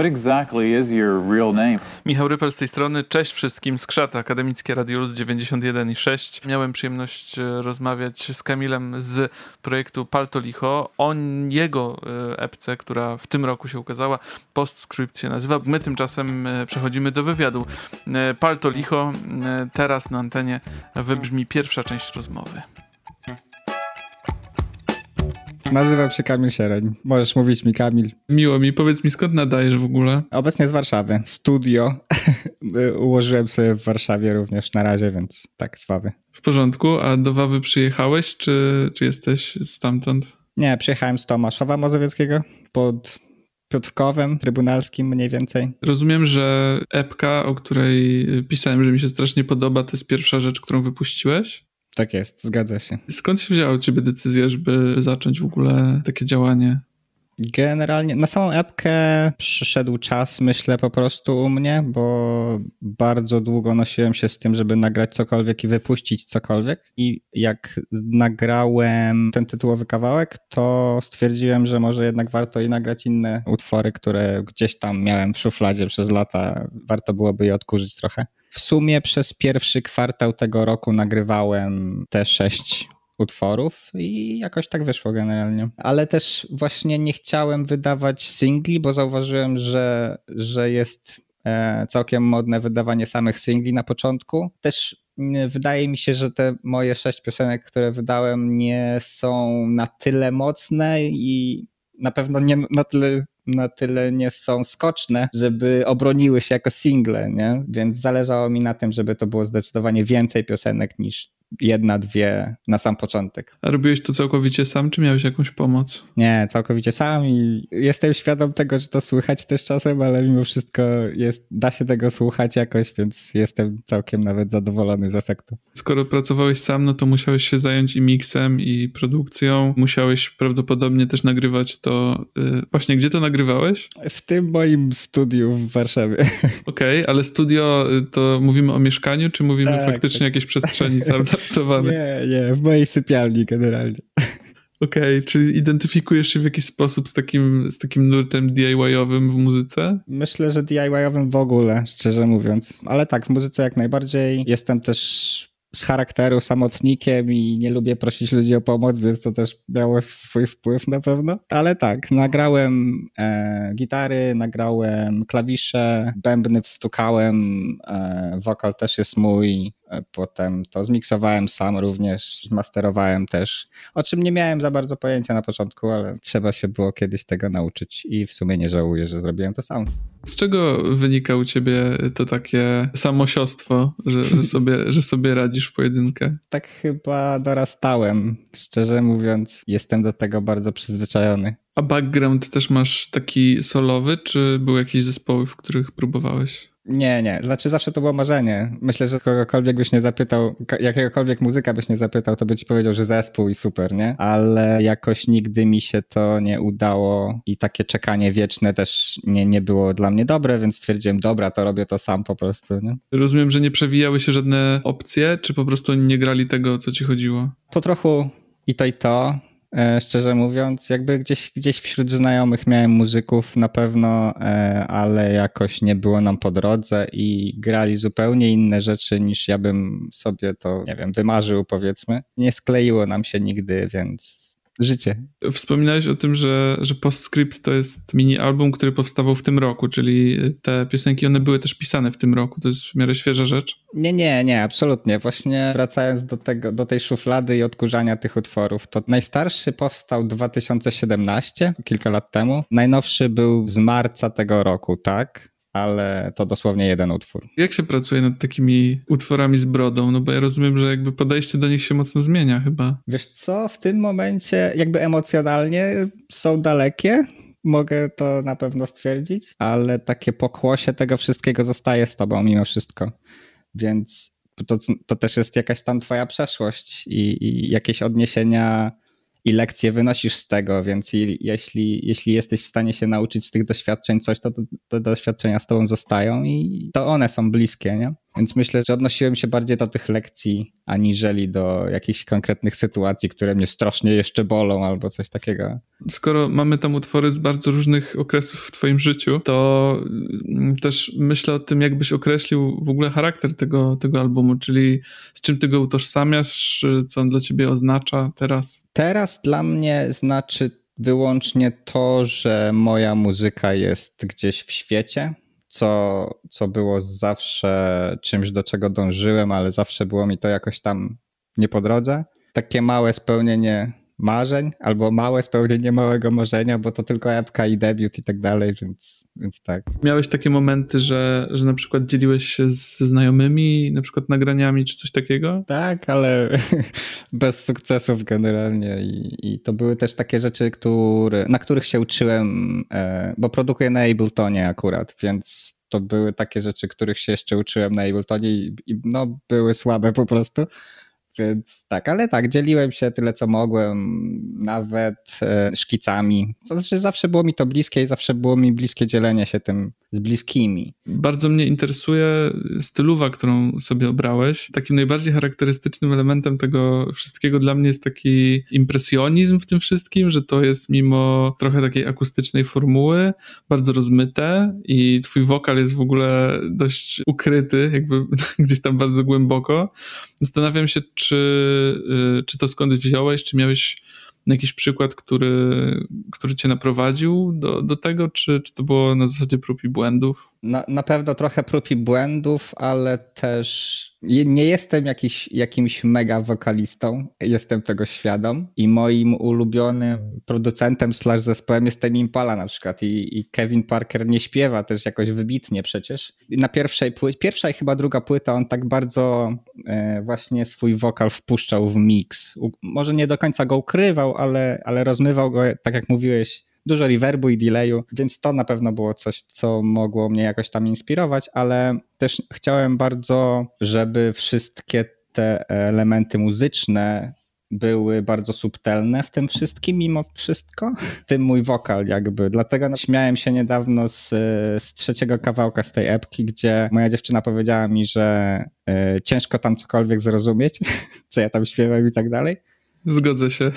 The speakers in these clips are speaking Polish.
What exactly is your real name? Michał Rypel z tej strony. Cześć wszystkim z Krzata, Akademickie Radio Luz 91 i 6. Miałem przyjemność e, rozmawiać z Kamilem z projektu Palto Licho o jego e, epce, która w tym roku się ukazała. Postscript się nazywa. My tymczasem e, przechodzimy do wywiadu. Palto Licho. Teraz na antenie wybrzmi pierwsza część rozmowy. Nazywam się Kamil Siereń. Możesz mówić mi Kamil. Miło mi. Powiedz mi, skąd nadajesz w ogóle? Obecnie z Warszawy. Studio ułożyłem sobie w Warszawie również na razie, więc tak, z Wawy. W porządku. A do Wawy przyjechałeś, czy, czy jesteś stamtąd? Nie, przyjechałem z Tomaszowa Mazowieckiego pod Piotrkowem, Trybunalskim mniej więcej. Rozumiem, że epka, o której pisałem, że mi się strasznie podoba, to jest pierwsza rzecz, którą wypuściłeś? Tak jest, zgadza się. Skąd się wzięła u ciebie decyzja, żeby zacząć w ogóle takie działanie? Generalnie na samą epkę przyszedł czas, myślę, po prostu u mnie, bo bardzo długo nosiłem się z tym, żeby nagrać cokolwiek i wypuścić cokolwiek. I jak nagrałem ten tytułowy kawałek, to stwierdziłem, że może jednak warto i nagrać inne utwory, które gdzieś tam miałem w szufladzie przez lata. Warto byłoby je odkurzyć trochę. W sumie przez pierwszy kwartał tego roku nagrywałem te sześć utworów i jakoś tak wyszło generalnie. Ale też właśnie nie chciałem wydawać singli, bo zauważyłem, że, że jest e, całkiem modne wydawanie samych singli na początku. Też wydaje mi się, że te moje sześć piosenek, które wydałem, nie są na tyle mocne i na pewno nie na tyle na tyle nie są skoczne, żeby obroniły się jako single, nie? Więc zależało mi na tym, żeby to było zdecydowanie więcej piosenek niż jedna, dwie na sam początek. A robiłeś to całkowicie sam, czy miałeś jakąś pomoc? Nie, całkowicie sam i jestem świadom tego, że to słychać też czasem, ale mimo wszystko jest, da się tego słuchać jakoś, więc jestem całkiem nawet zadowolony z efektu. Skoro pracowałeś sam, no to musiałeś się zająć i miksem, i produkcją. Musiałeś prawdopodobnie też nagrywać to. Yy, właśnie, gdzie to nagrywałeś? W tym moim studiu w Warszawie. Okej, okay, ale studio y, to mówimy o mieszkaniu, czy mówimy tak, faktycznie tak. jakieś przestrzeni Nie, nie, w mojej sypialni generalnie. Okej, okay, czy identyfikujesz się w jakiś sposób z takim, z takim nurtem DIY-owym w muzyce? Myślę, że DIY-owym w ogóle, szczerze mówiąc. Ale tak, w muzyce jak najbardziej. Jestem też z charakteru samotnikiem i nie lubię prosić ludzi o pomoc, więc to też miało swój wpływ na pewno. Ale tak, nagrałem e, gitary, nagrałem klawisze, bębny wstukałem, e, wokal też jest mój, e, potem to zmiksowałem sam również, zmasterowałem też, o czym nie miałem za bardzo pojęcia na początku, ale trzeba się było kiedyś tego nauczyć i w sumie nie żałuję, że zrobiłem to sam. Z czego wynika u ciebie to takie samosiostwo, że, że, sobie, że sobie radzisz w pojedynkę? Tak chyba dorastałem. Szczerze mówiąc, jestem do tego bardzo przyzwyczajony. A background też masz taki solowy, czy były jakieś zespoły, w których próbowałeś? Nie, nie. Znaczy zawsze to było marzenie. Myślę, że kogokolwiek byś nie zapytał, jakiegokolwiek muzyka byś nie zapytał, to by ci powiedział, że zespół i super, nie? Ale jakoś nigdy mi się to nie udało i takie czekanie wieczne też nie, nie było dla mnie dobre, więc stwierdziłem, dobra, to robię to sam po prostu, nie? Rozumiem, że nie przewijały się żadne opcje, czy po prostu nie grali tego, co ci chodziło? Po trochu i to i to. E, szczerze mówiąc, jakby gdzieś, gdzieś wśród znajomych miałem muzyków na pewno, e, ale jakoś nie było nam po drodze i grali zupełnie inne rzeczy niż ja bym sobie to, nie wiem, wymarzył powiedzmy. Nie skleiło nam się nigdy, więc życie. Wspominałeś o tym, że, że Postscript to jest mini album, który powstawał w tym roku, czyli te piosenki, one były też pisane w tym roku. To jest w miarę świeża rzecz? Nie, nie, nie, absolutnie. Właśnie wracając do, tego, do tej szuflady i odkurzania tych utworów, to najstarszy powstał 2017, kilka lat temu. Najnowszy był z marca tego roku, tak? Ale to dosłownie jeden utwór. Jak się pracuje nad takimi utworami z brodą? No bo ja rozumiem, że jakby podejście do nich się mocno zmienia chyba. Wiesz co, w tym momencie jakby emocjonalnie są dalekie, mogę to na pewno stwierdzić, ale takie pokłosie tego wszystkiego zostaje z tobą mimo wszystko. Więc to, to też jest jakaś tam twoja przeszłość i, i jakieś odniesienia i lekcje wynosisz z tego, więc jeśli, jeśli jesteś w stanie się nauczyć z tych doświadczeń coś, to te doświadczenia z tobą zostają i to one są bliskie, nie? Więc myślę, że odnosiłem się bardziej do tych lekcji, aniżeli do jakichś konkretnych sytuacji, które mnie strasznie jeszcze bolą albo coś takiego. Skoro mamy tam utwory z bardzo różnych okresów w twoim życiu, to mm, też myślę o tym, jakbyś określił w ogóle charakter tego, tego albumu, czyli z czym ty go utożsamiasz, co on dla ciebie oznacza teraz? Teraz dla mnie znaczy wyłącznie to, że moja muzyka jest gdzieś w świecie, co, co było zawsze czymś, do czego dążyłem, ale zawsze było mi to jakoś tam nie po drodze. Takie małe spełnienie marzeń, albo małe spełnienie małego marzenia, bo to tylko epka i debiut i tak dalej, więc, więc tak. Miałeś takie momenty, że, że na przykład dzieliłeś się z znajomymi, na przykład nagraniami czy coś takiego? Tak, ale bez sukcesów generalnie i, i to były też takie rzeczy, które, na których się uczyłem, e, bo produkuję na Abletonie akurat, więc to były takie rzeczy, których się jeszcze uczyłem na Abletonie i, i no, były słabe po prostu. Więc tak, ale tak, dzieliłem się tyle, co mogłem, nawet e, szkicami. To znaczy, zawsze było mi to bliskie i zawsze było mi bliskie dzielenie się tym z bliskimi. Bardzo mnie interesuje styluwa, którą sobie obrałeś. Takim najbardziej charakterystycznym elementem tego wszystkiego dla mnie jest taki impresjonizm w tym wszystkim, że to jest mimo trochę takiej akustycznej formuły, bardzo rozmyte i twój wokal jest w ogóle dość ukryty, jakby gdzieś tam bardzo głęboko. Zastanawiam się, czy, y, czy to skąd wziąłeś, czy miałeś jakiś przykład, który, który cię naprowadził do, do tego, czy, czy to było na zasadzie prób i błędów? Na, na pewno trochę prób i błędów, ale też nie jestem jakiś, jakimś mega wokalistą, jestem tego świadom i moim ulubionym producentem slash zespołem jest ten Impala na przykład I, i Kevin Parker nie śpiewa też jakoś wybitnie przecież. Na pierwszej płycie, pierwsza i chyba druga płyta on tak bardzo e, właśnie swój wokal wpuszczał w mix. U, może nie do końca go ukrywał, ale, ale rozmywał go, tak jak mówiłeś, dużo reverbu i delayu, więc to na pewno było coś, co mogło mnie jakoś tam inspirować, ale też chciałem bardzo, żeby wszystkie te elementy muzyczne były bardzo subtelne w tym wszystkim, mimo wszystko. Tym mój wokal jakby. Dlatego śmiałem się niedawno z, z trzeciego kawałka z tej epki, gdzie moja dziewczyna powiedziała mi, że y, ciężko tam cokolwiek zrozumieć, co ja tam śpiewam i tak dalej. Zgodzę się.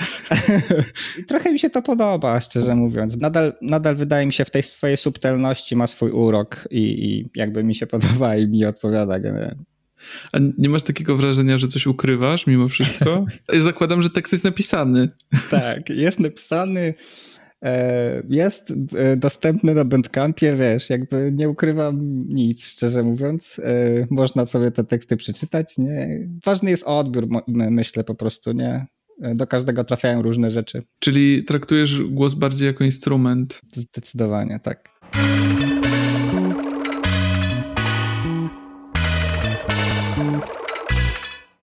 Trochę mi się to podoba, szczerze mówiąc. Nadal, nadal wydaje mi się w tej swojej subtelności ma swój urok i, i jakby mi się podoba i mi odpowiada generalnie. A nie masz takiego wrażenia, że coś ukrywasz mimo wszystko? Zakładam, że tekst jest napisany. Tak, jest napisany. E, jest e, dostępny na Bandcampie, wiesz, jakby nie ukrywam nic, szczerze mówiąc. E, można sobie te teksty przeczytać, nie? Ważny jest odbiór, myślę po prostu, nie? Do każdego trafiają różne rzeczy. Czyli traktujesz głos bardziej jako instrument? Zdecydowanie, tak.